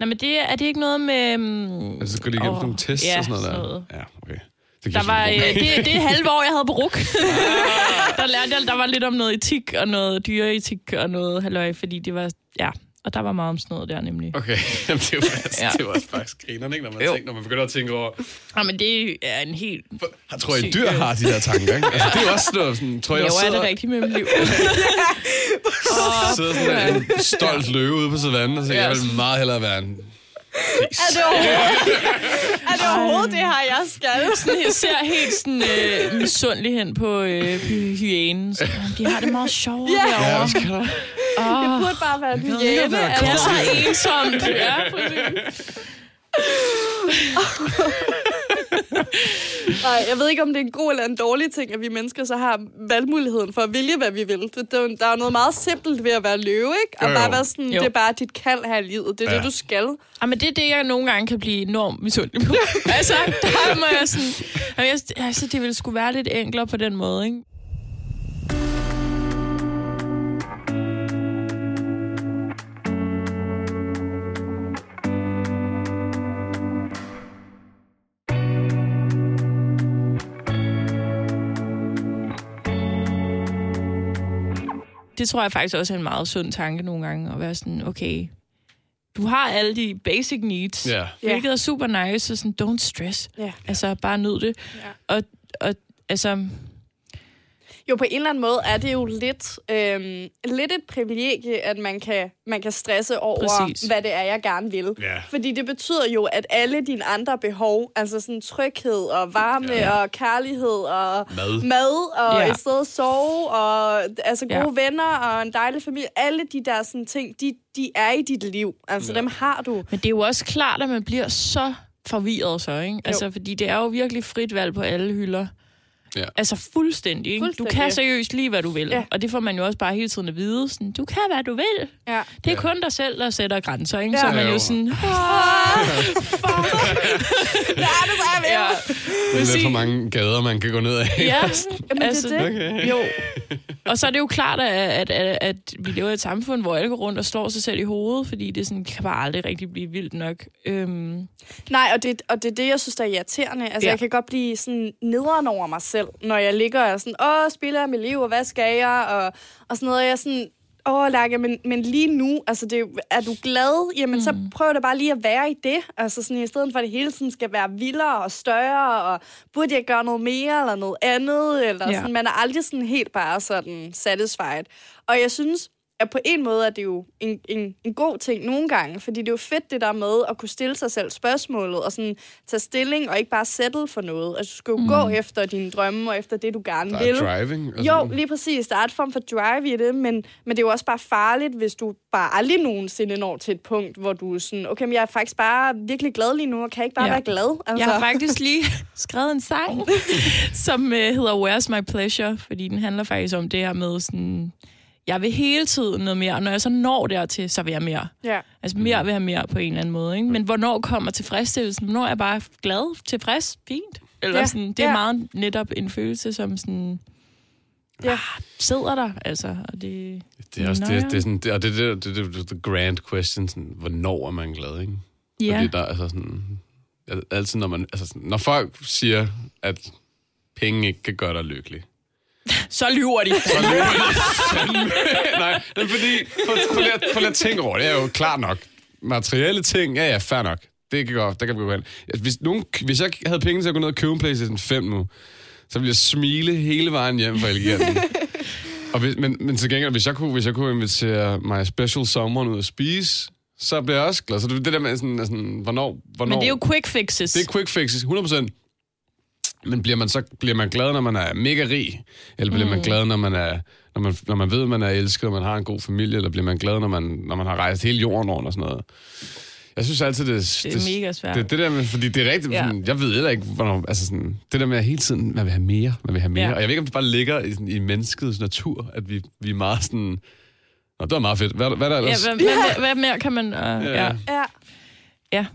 Nå, men det, er det ikke noget med... Um, Altså, så går de igennem oh, nogle tests ja, og sådan noget sådan der. noget. Ja, okay. Det Der var, sådan øh, det, det halve år, jeg havde på RUK. der lærte jeg, der var lidt om noget etik og noget dyreetik og noget halløj, fordi det var, ja, og der var meget om sådan noget der nemlig. Okay, Jamen, det er jo faktisk, Ja. det var faktisk grinerne, ikke? Når man, Jo. tænker, når man begynder at tænke over... Ja, men det er en helt... Jeg tror, at dyr har de her tanker, ikke? Altså, det er jo også noget sådan... Tror jeg, Jeg jeg er det sidder, rigtigt med mit liv. sidder sådan en stolt løve ude på savannen og tænker, Ja. jeg vil meget hellere være en gris. Er det overhovedet, er det, overhovedet det her, jeg skal? Sådan, jeg ser helt sådan øh, misundelig hen på øh, hy- hyænen. Så, De har det meget sjovt Ja. derovre. Ja, også kan der. Det burde bare være en hyæne. Det er Altså. så ensomt. Ja, præcis. Nej, jeg ved ikke, om det er en god eller en dårlig ting, at vi mennesker så har valgmuligheden for at vælge, hvad vi vil. Er der er noget meget simpelt ved at være løve, ikke? Og Jo, bare jo. være sådan, Jo. det er bare dit kald her i livet. Det er ja. Det, du skal. Ja, men det er det, jeg nogle gange kan blive enormt misundelig på. altså, der må jeg sådan... Altså, det ville sgu være lidt enklere på den måde, ikke? Det tror jeg faktisk også er en meget sund tanke nogle gange, at være sådan, okay, du har alle de basic needs. Ja. hvilket er super nice, og sådan, don't stress. Ja. Altså, bare nyd det. Ja. Og, og altså, Jo, på en eller anden måde er det jo lidt, øhm, lidt et privilegie, at man kan, man kan stresse over, Præcis. hvad det er, jeg gerne vil. Ja. Fordi det betyder jo, at alle dine andre behov, altså sådan tryghed og varme Ja. og kærlighed og Mad. mad og Ja. et sted at sove og altså gode Ja. venner og en dejlig familie, alle de der sådan ting, de, de er i dit liv. Altså Ja. dem har du. Men det er jo også klart, at man bliver så forvirret så, ikke? Altså, fordi det er jo virkelig frit valg på alle hylder. Ja. Altså fuldstændig, ikke? Fuldstændig. Du kan seriøst lige, hvad du vil. Ja. Og det får man jo også bare hele tiden at vide. Sådan, du kan, hvad du vil. Ja. Det er Ja. kun dig selv, der sætter grænser, ikke? Ja. Så er man Jo. jo sådan... Ja, det så jeg Ja, Det er for mange gader, man kan gå ned af. ja. Jamen, altså, det er det. Okay. Jo. Og så er det jo klart, at, at, at, at vi lever i et samfund, hvor alle går rundt og slår sig selv i hovedet, fordi det sådan, kan bare aldrig rigtig blive vildt nok. Øhm, Nej, og det, og det er det, jeg synes, der er irriterende. Altså, Ja. jeg kan godt blive sådan nederen over mig selv, når jeg ligger og er sådan, åh, spiller jeg mit liv, og hvad skal jeg? Og, og sådan noget, og jeg er sådan, åh, Lærke, men, men lige nu, altså, det, er du glad? Jamen, mm. så prøv da bare lige at være i det. Altså, sådan, i stedet for, at det hele tiden skal være vildere og større, og burde jeg gøre noget mere, eller noget andet, eller ja. sådan, man er aldrig sådan helt bare sådan satisfied. Og jeg synes, at på en måde er det jo en, en, en god ting nogle gange, fordi det er jo fedt det der med at kunne stille sig selv spørgsmålet og sådan tage stilling og ikke bare settle for noget. Altså, du skal jo mm. gå efter dine drømme og efter det, du gerne Der vil. er driving. og Jo, lige præcis. Der er et form for drive i det, men, men det er jo også bare farligt, hvis du bare aldrig nogensinde når til et punkt, hvor du er sådan, okay, men jeg er faktisk bare virkelig glad lige nu, og kan ikke bare Ja. være glad. Altså, Jeg har faktisk lige skrevet en sang, som uh, hedder Where's My Pleasure, fordi den handler faktisk om det her med sådan, jeg vil hele tiden noget mere, og når jeg så når dertil, så vil jeg mere. Ja. Altså mere vil have mere på en eller anden måde, ikke? Men hvornår kommer tilfredsstillelsen? Hvornår er jeg bare glad, tilfreds, fint? Eller Ja, sådan, det er ja. meget netop en følelse, som sådan, Ja. ah, sidder der, altså. Og det, Det er også det, det, er sådan, det, og det, det, det, det, det, the grand question, sådan, hvornår er man glad, ikke? ja, Fordi der, altså sådan, al- altid når man, altså sådan, når folk siger, at penge ikke kan gøre dig lykkelig, så lyver de. så lyver de. Nej, det er fordi, prøv, prøv, lige, at- tænke over det, er jo klart nok. Materielle ting, ja ja, fair nok. Det kan godt, der kan vi gå hen. Altså, Hvis, nogen, hvis jeg havde penge til at gå ned og købe en PlayStation 5 nu, så ville jeg smile hele vejen hjem fra Eleganten. og hvis, men, men til gengæld, hvis jeg kunne, hvis jeg kunne invitere my special someone ud at spise, så bliver jeg også glad. Så det, det der med sådan, sådan hvornår, hvornår... Men det er jo quick fixes. Det er quick fixes, 100%. Men bliver man så bliver man glad, når man er mega rig? Eller bliver mm. man glad, når man, er, når, man, når man ved, man er elsket, og man har en god familie? Eller bliver man glad, når man, når man har rejst hele jorden rundt og sådan noget? Jeg synes altid, det, Det er mega svært. Det, det der med, fordi det er rigtigt, Ja. ja. jeg ved heller ikke, hvornår, altså sådan, det der med at hele tiden, man vil have mere, man vil have mere. Ja. Ja. Og jeg ved ikke, om det bare ligger i, sådan, i menneskets natur, at vi, vi er meget sådan, Nå, det var meget fedt. Hvad, hvad er der Ja, ellers? hvad, hvad, hvad, hvad mere kan man... Uh, ja. Ja. Ja. Ja. Ja.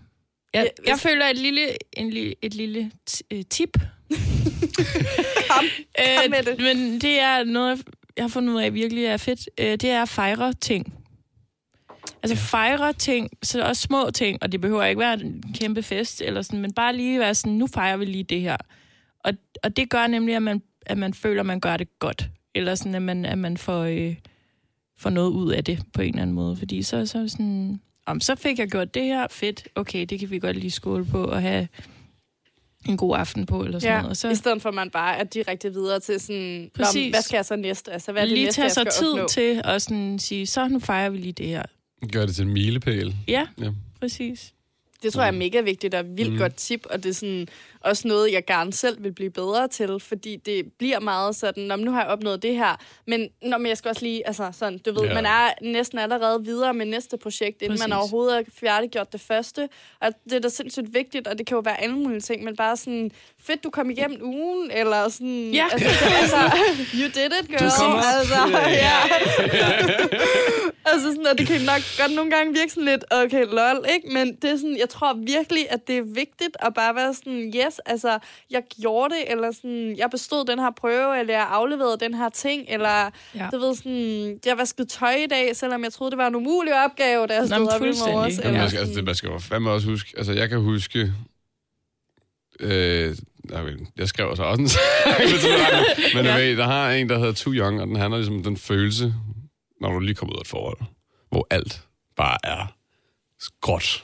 Jeg, Ja, jeg føler et lille, en, et lille t- tip. Kom, Øh, kom med det. Men det er noget, jeg har fundet ud af virkelig er fedt. Øh, det er at fejre ting. Altså fejre ting, så også små ting, og det behøver ikke være en kæmpe fest, eller sådan, men bare lige være sådan, nu fejrer vi lige det her. Og, og det gør nemlig, at man, at man føler, at man gør det godt. Eller sådan, at man, at man får, øh, får noget ud af det på en eller anden måde. Fordi så, så er sådan, om så fik jeg gjort det her, fedt, okay, det kan vi godt lige skåle på og have en god aften på, eller sådan Ja, noget. Og så i stedet for at man bare er direkte videre til sådan, "Nå, Præcis. hvad skal jeg så næste? Altså, hvad er det lige næste, tage sig tid opnå? til at sådan sige, så nu fejrer vi lige det her. Gør det til en milepæl. Ja, Ja. præcis. Det tror jeg er mega vigtigt og vildt mm. godt tip, og det er sådan også noget, jeg gerne selv vil blive bedre til, fordi det bliver meget sådan, "Nå, men nu har jeg opnået det her, men, nå, men jeg skal også lige, altså sådan, du ved, Ja. man er næsten allerede videre med næste projekt, inden Præcis. man overhovedet har færdiggjort det første, og det er da sindssygt vigtigt, og det kan jo være alle mulige ting, men bare sådan, fedt, du kom igennem ugen, eller sådan, Ja. altså, altså you did it, girl. kom op. altså, ja. altså sådan, og det kan nok godt nogle gange virke sådan lidt, okay, lol, ikke? Men det er sådan, jeg tror virkelig, at det er vigtigt at bare være sådan, yes, altså, jeg gjorde det, eller sådan, jeg bestod den her prøve, eller jeg afleverede den her ting, eller, Ja. ja. du ved sådan, jeg vaskede tøj i dag, selvom jeg troede, det var en umulig opgave, da jeg Nå, stod men op i fuldstændig. morges. Ja. Eller man skal, altså, det, man skal jo fandme også huske. Altså, jeg kan huske... Øh, okay, jeg skrev så også en sang, men jeg ved, der har en, der hedder Too Young, og den handler ligesom om den følelse, når du lige kommer ud af et forhold, hvor alt bare er gråt.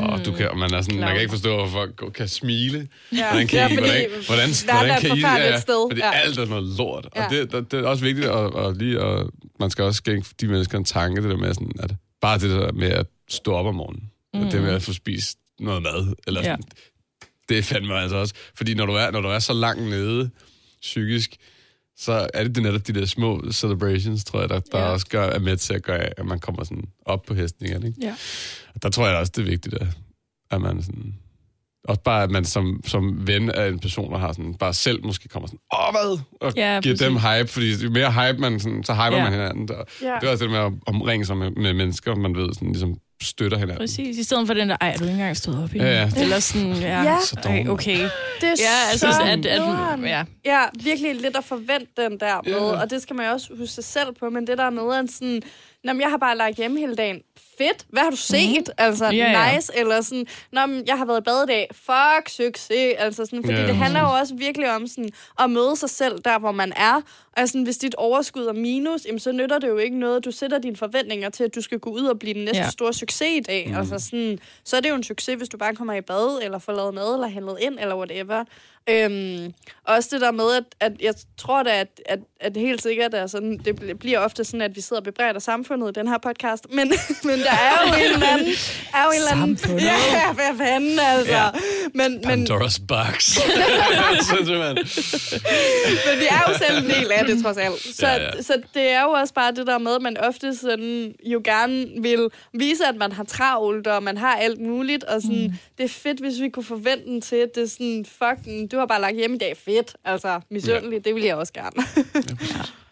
Og du kan, man, er sådan, man kan ikke forstå, hvorfor folk kan smile. Ja. Hvordan kan Ja, I, fordi hvordan, hvordan, hvordan kan I, forfærdeligt sted. fordi Ja. alt er noget lort. Ja. Og det, det, det, er også vigtigt at, at lige, at man skal også skænke de mennesker en tanke, det der med sådan, at bare det der med at stå op om morgenen, mm. og det med at få spist noget mad, eller Ja. sådan, det er fandme altså også. Fordi når du er, når du er så langt nede psykisk, så er det, det netop de der små celebrations, tror jeg, der, der Ja. også gør, er med til at gøre, at man kommer sådan op på hesten igen. Ikke? Ja. Og der tror jeg også, det er vigtigt, at, at man sådan... Også bare, at man som, som ven af en person, der har sådan, bare selv måske kommer sådan, åh, hvad? Og Ja, giver dem præcis. hype, fordi jo mere hype man, sådan, så hyper Ja. man hinanden. Og Ja. Det er også det med at omringe sig med, med mennesker, man ved, sådan, ligesom støtter hinanden. Præcis, i stedet for den der, ej, er du ikke engang stået op endnu? Ja, ja. Eller sådan, ja, Ja. Så ej, okay. Det er Ja, altså, så at, at, ja. Ja, virkelig lidt at forvente den der med, Ja. og det skal man jo også huske sig selv på, men det der med, at sådan, Nå, men jeg har bare lagt hjemme hele dagen. Fedt. Hvad har du set? Mm. Altså, Ja, ja. nice. Eller sådan, Nå, men jeg har været i bad i dag. Fuck, succes. Altså sådan, fordi Ja. det handler jo også virkelig om sådan, at møde sig selv der, hvor man er. Og sådan, hvis dit overskud er minus, jamen, så nytter det jo ikke noget. Du sætter dine forventninger til, at du skal gå ud og blive den næste ja. store succes i dag. Mm. Altså sådan, så er det jo en succes, hvis du bare kommer i bad, eller får lavet mad, eller handlet ind, eller whatever. Øhm, også det der med, at, at jeg tror da, at, at, at helt sikkert er sådan, det bl- bliver ofte sådan, at vi sidder og bebrejder samfundet i den her podcast, men, men der er jo en eller anden... Er jo en eller anden Samfundet? ja, hvad fanden altså. Ja. Ja. Men, men, Pandora's box. Men vi er jo selv en del af det, trods alt. Så, Ja, ja, ja. ja. så det er jo også bare det der med, at man ofte sådan, jo gerne vil vise, at man har travlt, og man har alt muligt, og sådan, mm. det er fedt, hvis vi kunne forvente den til, at det er sådan, fucking, du har bare lagt hjemme i dag, fedt. Altså, misundelig, ja. det vil jeg også gerne.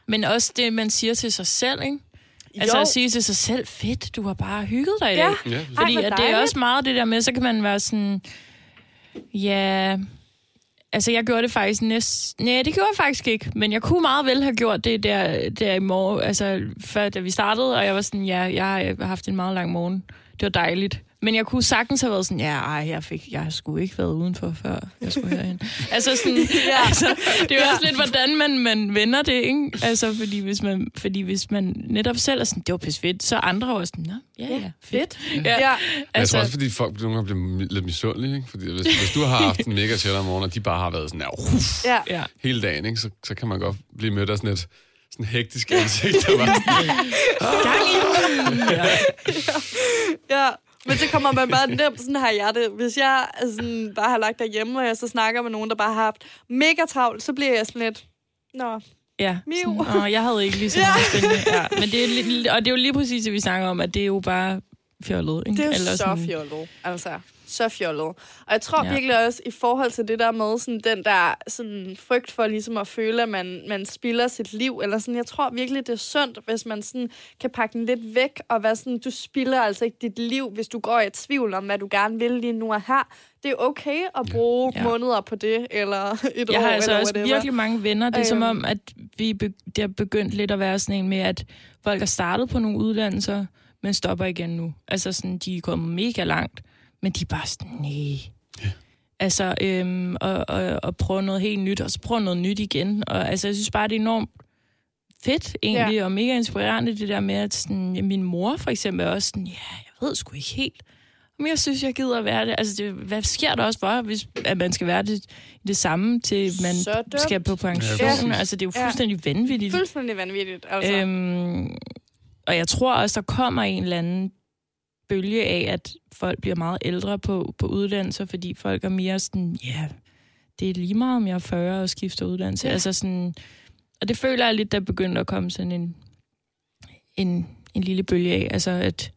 Men også det, man siger til sig selv, ikke? Altså Jo. at sige til sig selv, fedt, du har bare hygget dig i Ja. dag. Ja, Ej, Fordi at det er også meget det der med, så kan man være sådan, ja... Altså, jeg gjorde det faktisk næsten... Nej, det gjorde jeg faktisk ikke. Men jeg kunne meget vel have gjort det der, der i morgen, altså før da vi startede, og jeg var sådan, ja, jeg har haft en meget lang morgen. Det var dejligt. Men jeg kunne sagtens have været sådan, ja, ej, jeg, fik, jeg skulle ikke været udenfor, før jeg skulle herhen. altså sådan, ja. altså, det er jo også lidt, hvordan man, man vender det, ikke? Altså, fordi hvis man, fordi hvis man netop selv er sådan, det var pisse fedt, så andre også sådan, nå, ja, ja, fedt. fedt. Ja. Ja. Jeg Altså, tror også, fordi folk nogle gange bliver lidt misundelige, ikke? Fordi hvis, hvis du har haft en mega chill om morgenen, og de bare har været sådan Ja. ja. hele dagen, ikke? Så, så kan man godt blive mødt af sådan et sådan hektisk ansigt, der bare sådan, Gang i ja. Ja, men så kommer man bare nemt, sådan har jeg det. Hvis jeg sådan, bare har lagt derhjemme, og jeg så snakker med nogen, der bare har haft mega travlt, så bliver jeg sådan lidt, nå, Ja, sådan, og jeg havde ikke lige så Ja. meget spændende. Ja, men det er, og det er jo lige præcis det, vi snakker om, at det er jo bare fjollet. Ikke? det er Eller så sådan- fjollet. Altså, så fjollet. Og jeg tror Ja. virkelig også, i forhold til det der med sådan, den der sådan, frygt for ligesom at føle, at man, man spilder sit liv, eller sådan, jeg tror virkelig, det er sundt, hvis man sådan, kan pakke den lidt væk, og være sådan, du spilder altså ikke dit liv, hvis du går i tvivl om, hvad du gerne vil lige nu og her. Det er okay at bruge Ja. måneder på det, eller et Jeg år, har altså eller også whatever. virkelig mange venner. Det er som Øhm. om, at vi be- det er begyndt lidt at være sådan en med, at folk er startet på nogle uddannelser, men stopper igen nu. Altså sådan, de er kommet mega langt, men de er bare sådan, nej. Altså, øhm, og, og, og prøve noget helt nyt, og så prøve noget nyt igen. Og altså, jeg synes bare, det er enormt fedt egentlig, ja. og mega inspirerende, det der med, at sådan, ja, min mor for eksempel er også sådan, ja, jeg ved sgu ikke helt, men jeg synes, jeg gider at være det. Altså, det, hvad sker der også for, hvis at man skal være det, det samme, til man skal på pension? Ja, Ja, altså, det er jo Ja. fuldstændig ja. vanvittigt. Fuldstændig vanvittigt, altså. Øhm, og jeg tror også, der kommer en eller anden bølge af, at folk bliver meget ældre på, på uddannelser, fordi folk er mere sådan, ja, yeah, det er lige meget, om jeg er 40 og skifter uddannelse. Ja. Altså sådan, og det føler jeg lidt, der begynder at komme sådan en, en, en lille bølge af, altså at,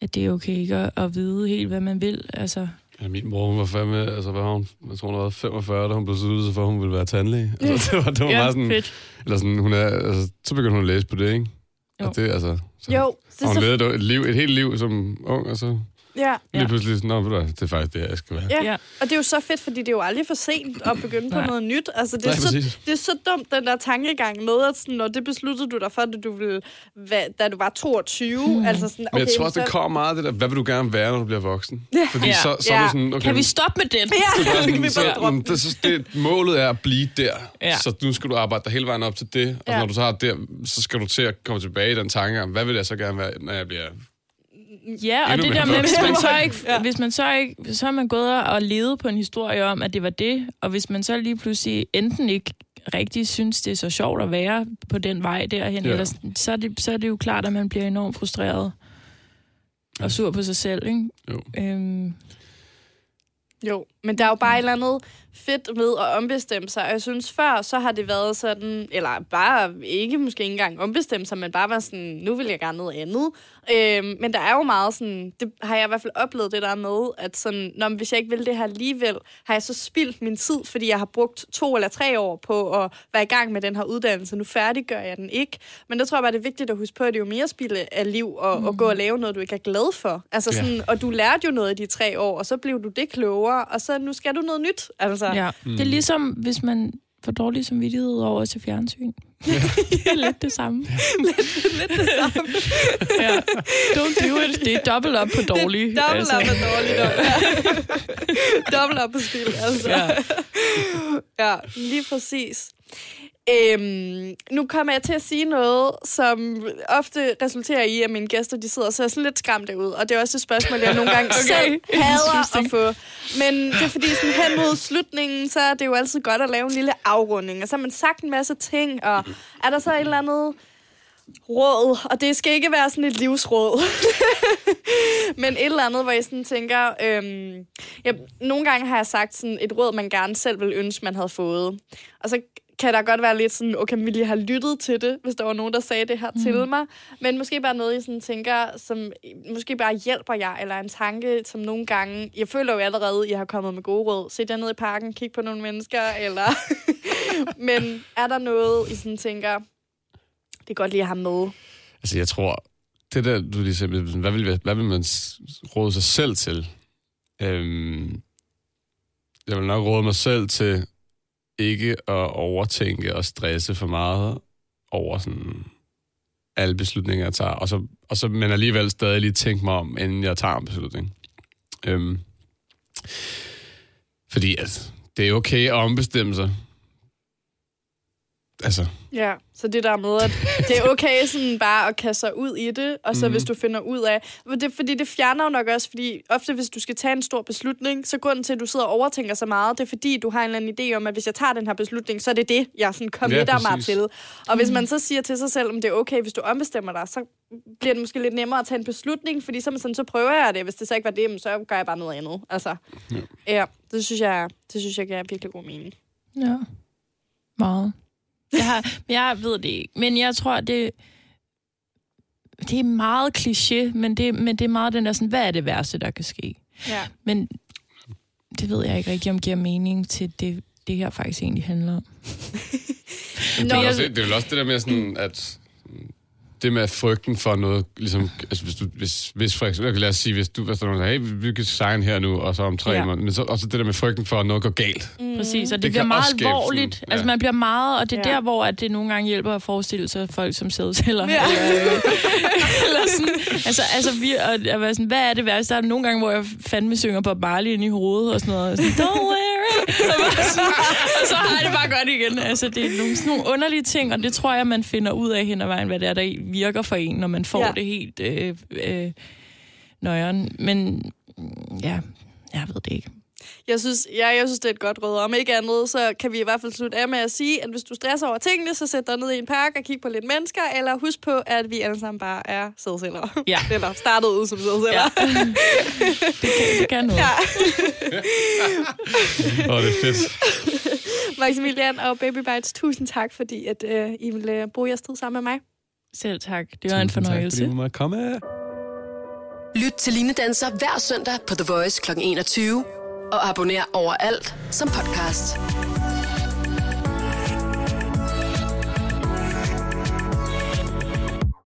at det er okay ikke at, at vide helt, hvad man vil. Altså, Ja, min mor, hun var fandme, altså hvad var hun, jeg tror hun var 45, da hun besluttet sig for, at hun ville være tandlæge. Altså, det var, det var ja, meget sådan, fedt. eller sådan, hun er, altså, så begyndte hun at læse på det, ikke? Jo. Og det, altså, så, jo, og så, hun så, levede et, liv, et helt liv som ung, og så ja. lige Ja. pludselig sådan, det er faktisk det, jeg skal være. Ja, Ja. og det er jo så fedt, fordi det er jo aldrig for sent at begynde på noget nyt. Altså, det, er Nej, så, præcis. det er så dumt, den der tankegang med, at sådan, når det besluttede du dig for, at du ville, hvad, da du var 22. Mm. Altså sådan, Men okay, jeg tror også, det så, kommer meget af det der, hvad vil du gerne være, når du bliver voksen? Ja. Fordi Ja. så, så er Ja. du sådan, okay, Kan vi stoppe med den? så er det Ja, sådan, kan vi så, bare mm, det, så det, målet er at blive der. Ja. Så nu skal du arbejde dig hele vejen op til det. Og Ja. når du så har der, så skal du til at komme tilbage i den tanke om, hvad vil jeg så gerne være, når jeg bliver Ja, og Endnu det der med, hvis man så ikke, Ja. hvis man så ikke, så har man gået og levet på en historie om, at det var det, og hvis man så lige pludselig enten ikke rigtig synes, det er så sjovt at være på den vej derhen, Ja. eller, så, er det, så er det jo klart, at man bliver enormt frustreret og sur på sig selv, ikke? Jo. Øhm, Jo, men der er jo bare et eller andet fedt ved at ombestemme sig. Og jeg synes før, så har det været sådan, eller bare ikke måske ikke engang ombestemme sig, men bare være sådan, nu vil jeg gerne noget andet. Øhm, men der er jo meget sådan, det har jeg i hvert fald oplevet det der med, at sådan, når, hvis jeg ikke vil det her alligevel, har jeg så spildt min tid, fordi jeg har brugt to eller tre år på at være i gang med den her uddannelse. Nu færdiggør jeg den ikke. Men der tror jeg bare, det er vigtigt at huske på, at det er jo mere spild af liv at, mm. at gå og lave noget, du ikke er glad for. Altså Ja. sådan, og du lærte jo noget i de tre år, og så blev du det klogere, og så nu skal du noget nyt. Altså, ja. Mm. Det er ligesom, hvis man får dårlig samvittighed over at se fjernsyn. det er lidt det samme. lidt det samme. ja. Don't do it. Det er dobbelt op på dårlig. Dobbelt altså. op på dårligdom. Ja. Dobbelt op på spil, altså. Ja. ja, lige præcis. Øhm, nu kommer jeg til at sige noget, som ofte resulterer i, at mine gæster de sidder og ser sådan lidt skræmte ud. Og det er også et spørgsmål, jeg nogle gange okay. selv hader at få. Men det er fordi, sådan hen mod slutningen, så er det jo altid godt at lave en lille afrunding. Og så har man sagt en masse ting, og er der så et eller andet råd, og det skal ikke være sådan et livsråd, men et eller andet, hvor jeg sådan tænker, øhm, ja, nogle gange har jeg sagt sådan et råd, man gerne selv ville ønske, man havde fået. Og så kan der godt være lidt sådan, okay, vi lige har lyttet til det, hvis der var nogen, der sagde det her mm. til mig. Men måske bare noget, jeg sådan tænker, som måske bare hjælper jer, eller en tanke, som nogle gange... Jeg føler jo allerede, at jeg har kommet med gode råd. Sæt jer ned i parken, kig på nogle mennesker, eller... Men er der noget, I sådan tænker, det er godt lige at have med? Altså, jeg tror, det der, du lige sagde, hvad vil, hvad vil man råde sig selv til? Øhm, jeg vil nok råde mig selv til ikke at overtænke og stresse for meget over sådan alle beslutninger, jeg tager, og så, og så, men alligevel stadig lige tænke mig om, inden jeg tager en beslutning. Øhm, fordi altså, det er okay at ombestemme sig. Altså, Ja, så det der med, at det er okay sådan bare at kaste sig ud i det, og så mm. hvis du finder ud af... for Det, fordi det fjerner jo nok også, fordi ofte hvis du skal tage en stor beslutning, så grunden til, at du sidder og overtænker så meget, det er fordi, du har en eller anden idé om, at hvis jeg tager den her beslutning, så er det det, jeg sådan committer Ja, mig præcis. til. Og hvis man så siger til sig selv, om det er okay, hvis du ombestemmer dig, så bliver det måske lidt nemmere at tage en beslutning, fordi så, man sådan, så prøver jeg det. Hvis det så ikke var det, så gør jeg bare noget andet. Altså, ja. ja det synes jeg, det synes jeg giver virkelig god mening. Ja. Meget. Jeg, har, jeg ved det ikke, men jeg tror, det, det er meget kliché, men det, men det er meget den der sådan, hvad er det værste, der kan ske? Ja. Men det ved jeg ikke rigtig, om giver mening til det, det her faktisk egentlig handler om. Det Nå, er, også, det er vel også det der med sådan, at det med frygten for noget, ligesom, altså hvis du, hvis, hvis for eksempel, lad os sige, hvis du, hvis der er nogen, hey, vi kan sign her nu, og så om tre Ja. måneder, men så også det der med frygten for, at noget går galt. Mm. Præcis, og det, Det bliver meget alvorligt. sådan- Altså ja. man bliver meget, og det er Ja. der, hvor at det nogle gange hjælper at forestille sig folk som sædceller. Ja. Eller, eller sådan. Altså, altså vi, og, at være sådan, hvad er det værste? Der er nogle gange, hvor jeg fandme synger på Barley ind i hovedet og sådan noget. Og sådan, Don't worry. Og, bare sådan, og så har jeg det bare godt igen. Altså, det er nogle, sådan nogle underlige ting, og det tror jeg, man finder ud af hen ad vejen, hvad det er, der virker for en, når man får Ja. ja. det helt øh, øh, nøjeren. Men mm, ja, jeg ved det ikke. Jeg synes, ja, jeg synes, det er et godt råd. Om ikke andet, så kan vi i hvert fald slutte af med at sige, at hvis du stresser over tingene, så sæt dig ned i en park og kig på lidt mennesker, eller husk på, at vi alle sammen bare er sædceller. Ja. eller startede ud som sædceller. Ja. det, kan, det kan noget. Ja. Åh, det er fedt. Maximilian og Baby Bites, tusind tak, fordi at, øh, I ville øh, bruge jeres tid sammen med mig. Selv tak. Det var en fornøjelse. Tak, fordi måtte komme. Lyt til Line Danser hver søndag på The Voice kl. 21. Og abonner overalt som podcast.